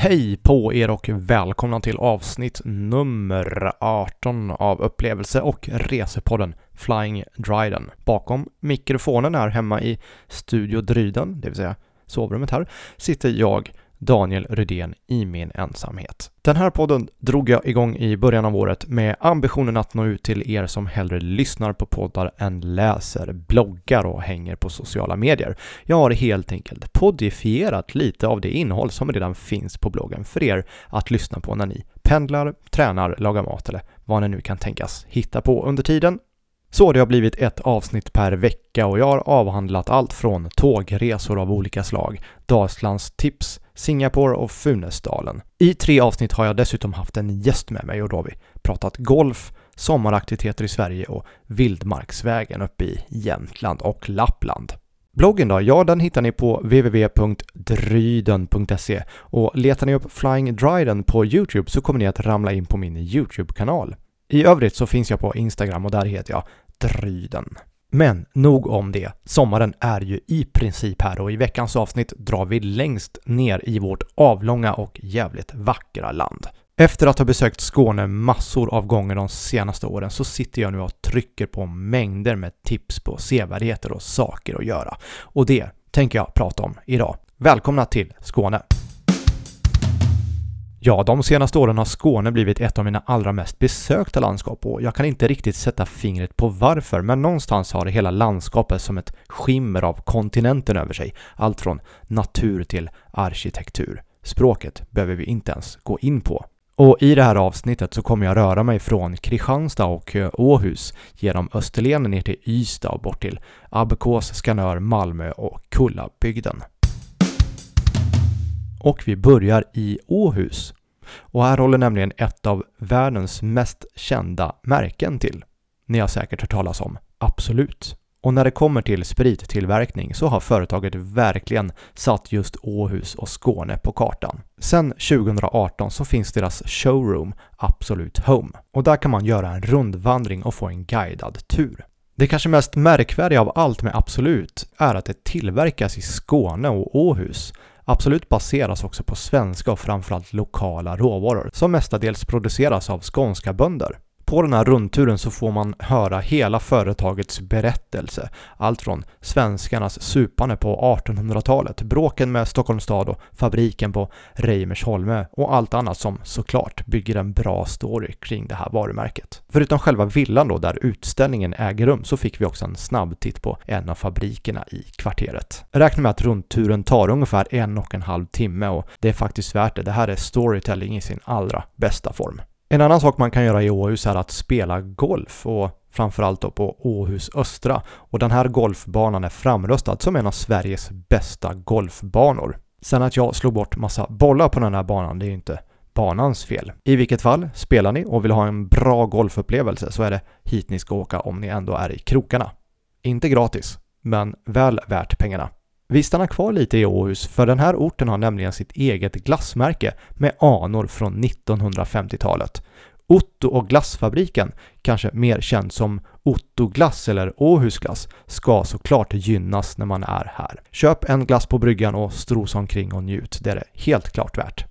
Hej på er och välkomna till avsnitt nummer 18 av upplevelse och resepodden Flying Dryden. Bakom mikrofonen här hemma i Studio Dryden, det vill säga sovrummet här, sitter jag, Daniel Rydén i min ensamhet. Den här podden drog jag igång i början av året med ambitionen att nå ut till er som hellre lyssnar på poddar än läser, bloggar och hänger på sociala medier. Jag har helt enkelt podifierat lite av det innehåll som redan finns på bloggen för er att lyssna på när ni pendlar, tränar, lagar mat eller vad ni nu kan tänkas hitta på under tiden. Så det har blivit ett avsnitt per vecka och jag har avhandlat allt från tågresor av olika slag, Dalslands tips, Singapore och Funäsdalen. I tre avsnitt har jag dessutom haft en gäst med mig och då har vi pratat golf, sommaraktiviteter i Sverige och vildmarksvägen uppe i Jämtland och Lappland. Bloggen då? Ja, den hittar ni på www.dryden.se och letar ni upp Flying Dryden på Youtube så kommer ni att ramla in på min Youtube-kanal. I övrigt så finns jag på Instagram och där heter jag Dryden. Men nog om det. Sommaren är ju i princip här och i veckans avsnitt drar vi längst ner i vårt avlånga och jävligt vackra land. Efter att ha besökt Skåne massor av gånger de senaste åren så sitter jag nu och trycker på mängder med tips på sevärdheter och saker att göra. Och det tänker jag prata om idag. Välkomna till Skåne! Ja, de senaste åren har Skåne blivit ett av mina allra mest besökta landskap och jag kan inte riktigt sätta fingret på varför, men någonstans har det hela landskapet som ett skimmer av kontinenten över sig. Allt från natur till arkitektur. Språket behöver vi inte ens gå in på. Och i det här avsnittet så kommer jag röra mig från Kristianstad och eh, Åhus genom Österlen ner till Ystad och bort till Abbekås, Skanör, Malmö och Kullabygden. Och vi börjar i Åhus. Och här håller nämligen ett av världens mest kända märken till. Ni har säkert hört talas om Absolut. Och när det kommer till sprittillverkning så har företaget verkligen satt just Åhus och Skåne på kartan. Sen 2018 så finns deras showroom Absolut Home och där kan man göra en rundvandring och få en guidad tur. Det kanske mest märkvärdiga av allt med Absolut är att det tillverkas i Skåne och Åhus Absolut baseras också på svenska och framförallt lokala råvaror som mestadels produceras av skånska bönder. På den här rundturen så får man höra hela företagets berättelse. Allt från svenskarnas supande på 1800-talet, bråken med Stockholms stad och fabriken på Reimersholme och allt annat som såklart bygger en bra story kring det här varumärket. Förutom själva villan då där utställningen äger rum så fick vi också en snabb titt på en av fabrikerna i kvarteret. Räkna med att rundturen tar ungefär en och en halv timme och det är faktiskt värt det. Det här är storytelling i sin allra bästa form. En annan sak man kan göra i Åhus är att spela golf och framförallt då på Åhus Östra och den här golfbanan är framröstad som en av Sveriges bästa golfbanor. Sen att jag slog bort massa bollar på den här banan, det är ju inte banans fel. I vilket fall, spelar ni och vill ha en bra golfupplevelse så är det hit ni ska åka om ni ändå är i krokarna. Inte gratis, men väl värt pengarna. Vi stannar kvar lite i Åhus för den här orten har nämligen sitt eget glassmärke med anor från 1950-talet. Otto och glassfabriken, kanske mer känd som Otto glass eller Åhusglass, ska såklart gynnas när man är här. Köp en glass på bryggan och strosa omkring och njut, det är det helt klart värt.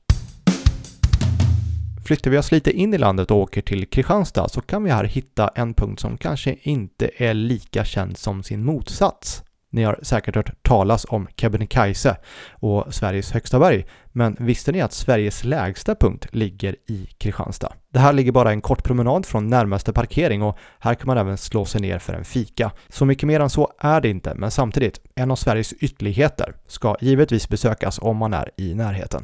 Flyttar vi oss lite in i landet och åker till Kristianstad så kan vi här hitta en punkt som kanske inte är lika känd som sin motsats. Ni har säkert hört talas om Kebnekaise och Sveriges högsta berg, men visste ni att Sveriges lägsta punkt ligger i Kristianstad? Det här ligger bara en kort promenad från närmaste parkering och här kan man även slå sig ner för en fika. Så mycket mer än så är det inte, men samtidigt, en av Sveriges ytterligheter ska givetvis besökas om man är i närheten.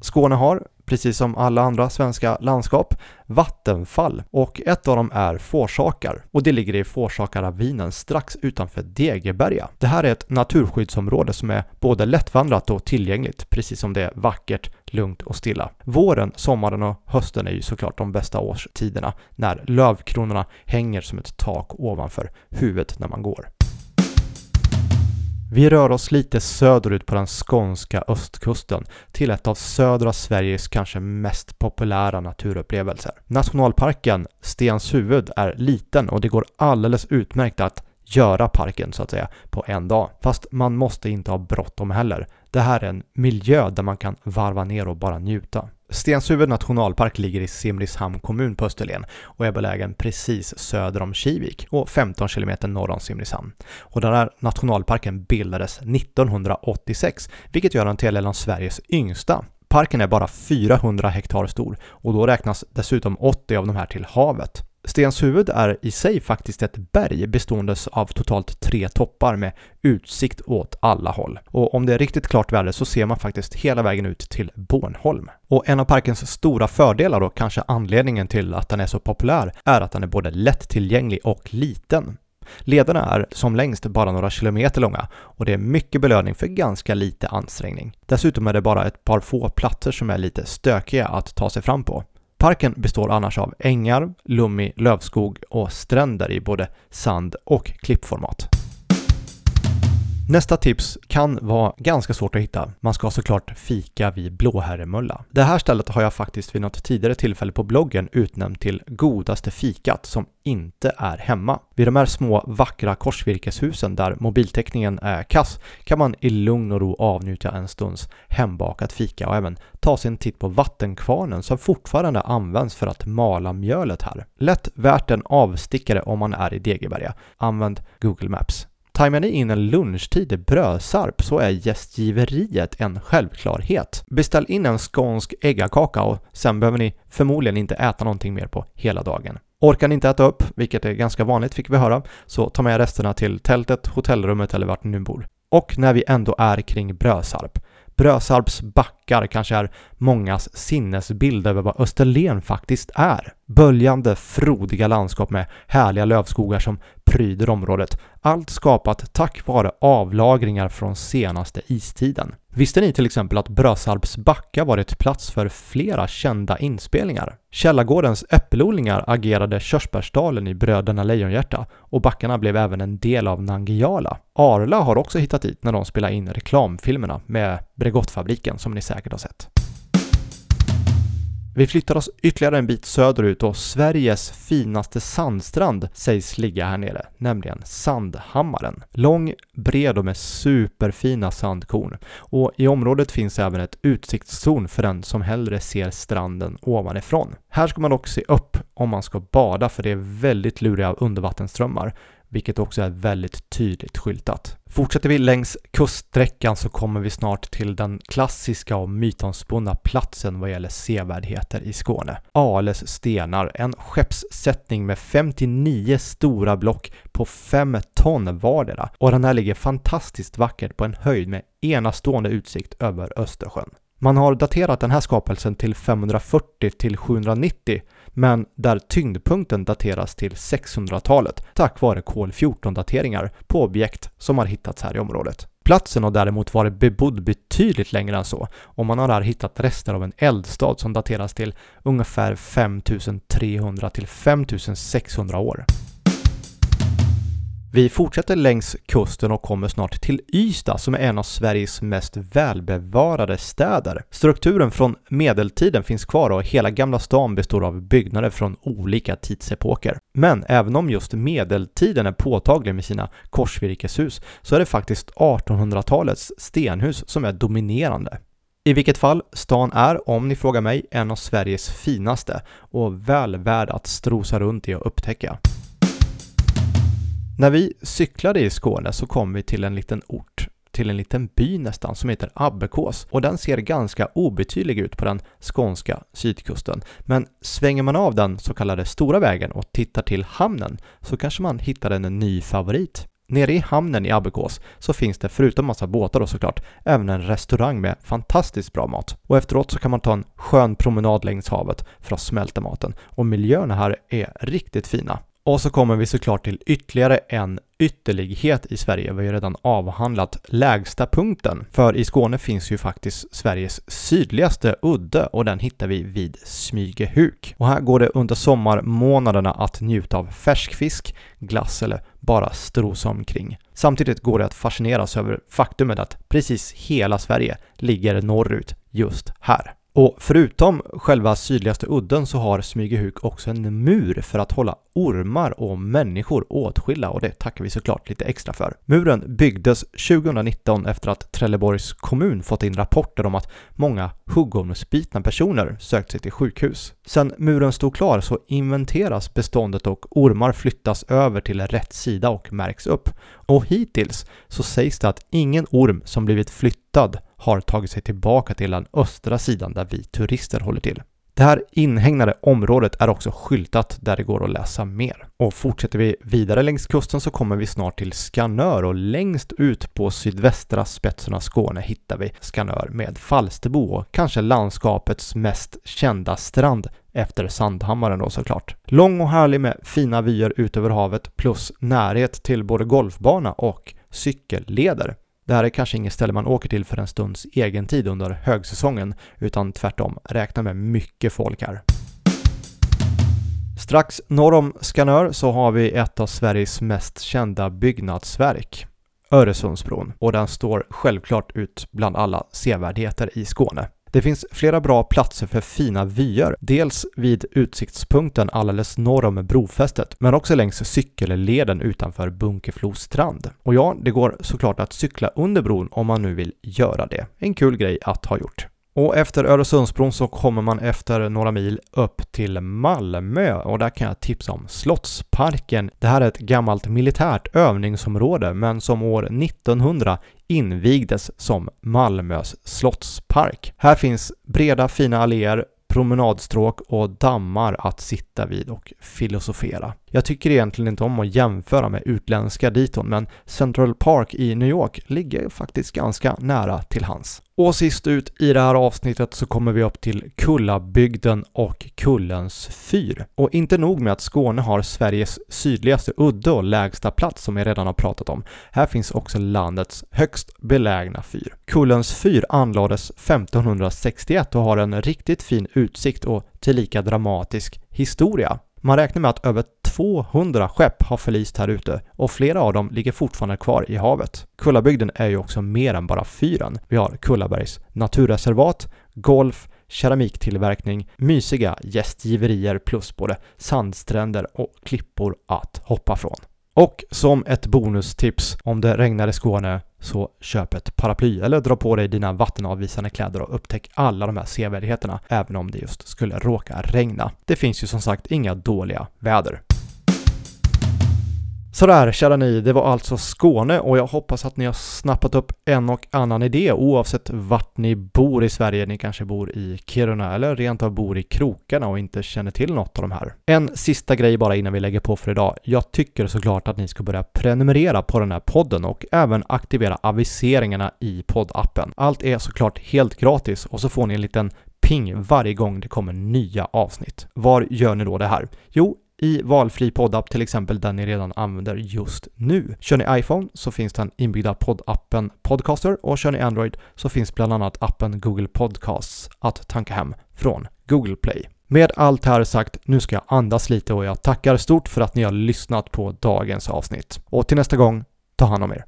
Skåne har, precis som alla andra svenska landskap, vattenfall och ett av dem är Forsakar och det ligger i Forsakaravinen strax utanför Degeberga. Det här är ett naturskyddsområde som är både lättvandrat och tillgängligt, precis som det är vackert, lugnt och stilla. Våren, sommaren och hösten är ju såklart de bästa årstiderna när lövkronorna hänger som ett tak ovanför huvudet när man går. Vi rör oss lite söderut på den skånska östkusten till ett av södra Sveriges kanske mest populära naturupplevelser. Nationalparken Stenshuvud är liten och det går alldeles utmärkt att göra parken så att säga på en dag. Fast man måste inte ha bråttom heller. Det här är en miljö där man kan varva ner och bara njuta. Stenshuvud nationalpark ligger i Simrishamn kommun på Österlen och är belägen precis söder om Kivik och 15 kilometer norr om Simrishamn. Och den här nationalparken bildades 1986, vilket gör den till en av Sveriges yngsta. Parken är bara 400 hektar stor och då räknas dessutom 80 av de här till havet. Stenshuvud är i sig faktiskt ett berg bestående av totalt tre toppar med utsikt åt alla håll. Och om det är riktigt klart väder så ser man faktiskt hela vägen ut till Bornholm. Och en av parkens stora fördelar och kanske anledningen till att den är så populär är att den är både lättillgänglig och liten. Lederna är som längst bara några kilometer långa och det är mycket belöning för ganska lite ansträngning. Dessutom är det bara ett par få platser som är lite stökiga att ta sig fram på. Parken består annars av ängar, lummig lövskog och stränder i både sand och klippformat. Nästa tips kan vara ganska svårt att hitta. Man ska såklart fika vid Blåherremulla. Det här stället har jag faktiskt vid något tidigare tillfälle på bloggen utnämnt till godaste fikat som inte är hemma. Vid de här små vackra korsvirkeshusen där mobiltäckningen är kass kan man i lugn och ro avnjuta en stunds hembakat fika och även ta sig en titt på vattenkvarnen som fortfarande används för att mala mjölet här. Lätt värt en avstickare om man är i Degeberga. Använd Google Maps. Tajmar ni in en lunchtid i Brösarp så är gästgiveriet en självklarhet. Beställ in en skånsk äggakaka och sen behöver ni förmodligen inte äta någonting mer på hela dagen. Orkar ni inte äta upp, vilket är ganska vanligt fick vi höra, så ta med resterna till tältet, hotellrummet eller vart ni nu bor. Och när vi ändå är kring Brösarp, Brösarps backar kanske är mångas sinnesbild över vad Österlen faktiskt är. Böljande, frodiga landskap med härliga lövskogar som pryder området. Allt skapat tack vare avlagringar från senaste istiden. Visste ni till exempel att Brösarps backa varit plats för flera kända inspelningar? Källargårdens äppelodlingar agerade Körsbärsdalen i Bröderna Lejonhjärta och backarna blev även en del av Nangijala. Arla har också hittat dit när de spelade in reklamfilmerna med Bregottfabriken som ni säkert har sett. Vi flyttar oss ytterligare en bit söderut och Sveriges finaste sandstrand sägs ligga här nere, nämligen Sandhammaren. Lång, bred och med superfina sandkorn. Och i området finns även ett utsiktszon för den som hellre ser stranden ovanifrån. Här ska man dock se upp om man ska bada för det är väldigt luriga undervattensströmmar vilket också är väldigt tydligt skyltat. Fortsätter vi längs kuststräckan så kommer vi snart till den klassiska och mytomspunna platsen vad gäller sevärdheter i Skåne. Ales stenar, en skeppssättning med 59 stora block på 5 ton vardera och den här ligger fantastiskt vackert på en höjd med enastående utsikt över Östersjön. Man har daterat den här skapelsen till 540 till 790 men där tyngdpunkten dateras till 600-talet tack vare kol-14-dateringar på objekt som har hittats här i området. Platsen har däremot varit bebodd betydligt längre än så och man har här hittat rester av en eldstad som dateras till ungefär 5300 till 5600 år. Vi fortsätter längs kusten och kommer snart till Ystad som är en av Sveriges mest välbevarade städer. Strukturen från medeltiden finns kvar och hela Gamla stan består av byggnader från olika tidsepoker. Men även om just medeltiden är påtaglig med sina korsvirkeshus så är det faktiskt 1800-talets stenhus som är dominerande. I vilket fall, stan är, om ni frågar mig, en av Sveriges finaste och väl värd att strosa runt i och upptäcka. När vi cyklade i Skåne så kom vi till en liten ort, till en liten by nästan, som heter Abbekås och den ser ganska obetydlig ut på den skånska sydkusten. Men svänger man av den så kallade stora vägen och tittar till hamnen så kanske man hittar en ny favorit. Nere i hamnen i Abbekås så finns det förutom massa båtar och såklart även en restaurang med fantastiskt bra mat. Och efteråt så kan man ta en skön promenad längs havet för att smälta maten. Och miljöerna här är riktigt fina. Och så kommer vi såklart till ytterligare en ytterlighet i Sverige. Vi har ju redan avhandlat lägsta punkten. För i Skåne finns ju faktiskt Sveriges sydligaste udde och den hittar vi vid Smygehuk. Och här går det under sommarmånaderna att njuta av färskfisk, glass eller bara strosa omkring. Samtidigt går det att fascineras över faktumet att precis hela Sverige ligger norrut just här. Och förutom själva sydligaste udden så har Smygehuk också en mur för att hålla ormar och människor åtskilda och det tackar vi såklart lite extra för. Muren byggdes 2019 efter att Trelleborgs kommun fått in rapporter om att många huggormsbitna personer sökt sig till sjukhus. Sen muren stod klar så inventeras beståndet och ormar flyttas över till rätt sida och märks upp. Och hittills så sägs det att ingen orm som blivit flyttad har tagit sig tillbaka till den östra sidan där vi turister håller till. Det här inhägnade området är också skyltat där det går att läsa mer. Och fortsätter vi vidare längs kusten så kommer vi snart till Skanör och längst ut på sydvästra spetsen av Skåne hittar vi Skanör med Falsterbo och kanske landskapets mest kända strand efter Sandhammaren då såklart. Lång och härlig med fina vyer ut över havet plus närhet till både golfbana och cykelleder. Det här är kanske inget ställe man åker till för en stunds egen tid under högsäsongen, utan tvärtom, räkna med mycket folk här. Strax norr om Skanör så har vi ett av Sveriges mest kända byggnadsverk, Öresundsbron, och den står självklart ut bland alla sevärdheter i Skåne. Det finns flera bra platser för fina vyer, dels vid utsiktspunkten alldeles norr om brofästet, men också längs cykelleden utanför Bunkeflo strand. Och ja, det går såklart att cykla under bron om man nu vill göra det. En kul grej att ha gjort. Och efter Öresundsbron så kommer man efter några mil upp till Malmö och där kan jag tipsa om Slottsparken. Det här är ett gammalt militärt övningsområde men som år 1900 invigdes som Malmös slottspark. Här finns breda fina alléer, promenadstråk och dammar att sitta vid och filosofera. Jag tycker egentligen inte om att jämföra med utländska diton, men Central Park i New York ligger faktiskt ganska nära till hans. Och sist ut i det här avsnittet så kommer vi upp till Kullabygden och Kullens fyr. Och inte nog med att Skåne har Sveriges sydligaste udde och lägsta plats som jag redan har pratat om. Här finns också landets högst belägna fyr. Kullens fyr anlades 1561 och har en riktigt fin utsikt och tillika dramatisk historia. Man räknar med att över 200 skepp har förlist här ute och flera av dem ligger fortfarande kvar i havet. Kullabygden är ju också mer än bara fyren. Vi har Kullabergs naturreservat, golf, keramiktillverkning, mysiga gästgiverier plus både sandstränder och klippor att hoppa från. Och som ett bonustips, om det regnar i Skåne, så köp ett paraply eller dra på dig dina vattenavvisande kläder och upptäck alla de här sevärdheterna, även om det just skulle råka regna. Det finns ju som sagt inga dåliga väder. Sådär, kära ni, det var alltså Skåne och jag hoppas att ni har snappat upp en och annan idé oavsett vart ni bor i Sverige. Ni kanske bor i Kiruna eller rent av bor i krokarna och inte känner till något av de här. En sista grej bara innan vi lägger på för idag. Jag tycker såklart att ni ska börja prenumerera på den här podden och även aktivera aviseringarna i poddappen. Allt är såklart helt gratis och så får ni en liten ping varje gång det kommer nya avsnitt. Var gör ni då det här? Jo, i valfri poddapp, till exempel den ni redan använder just nu. Kör ni iPhone så finns den inbyggda poddappen Podcaster och kör ni Android så finns bland annat appen Google Podcasts att tanka hem från Google Play. Med allt här sagt, nu ska jag andas lite och jag tackar stort för att ni har lyssnat på dagens avsnitt. Och till nästa gång, ta hand om er.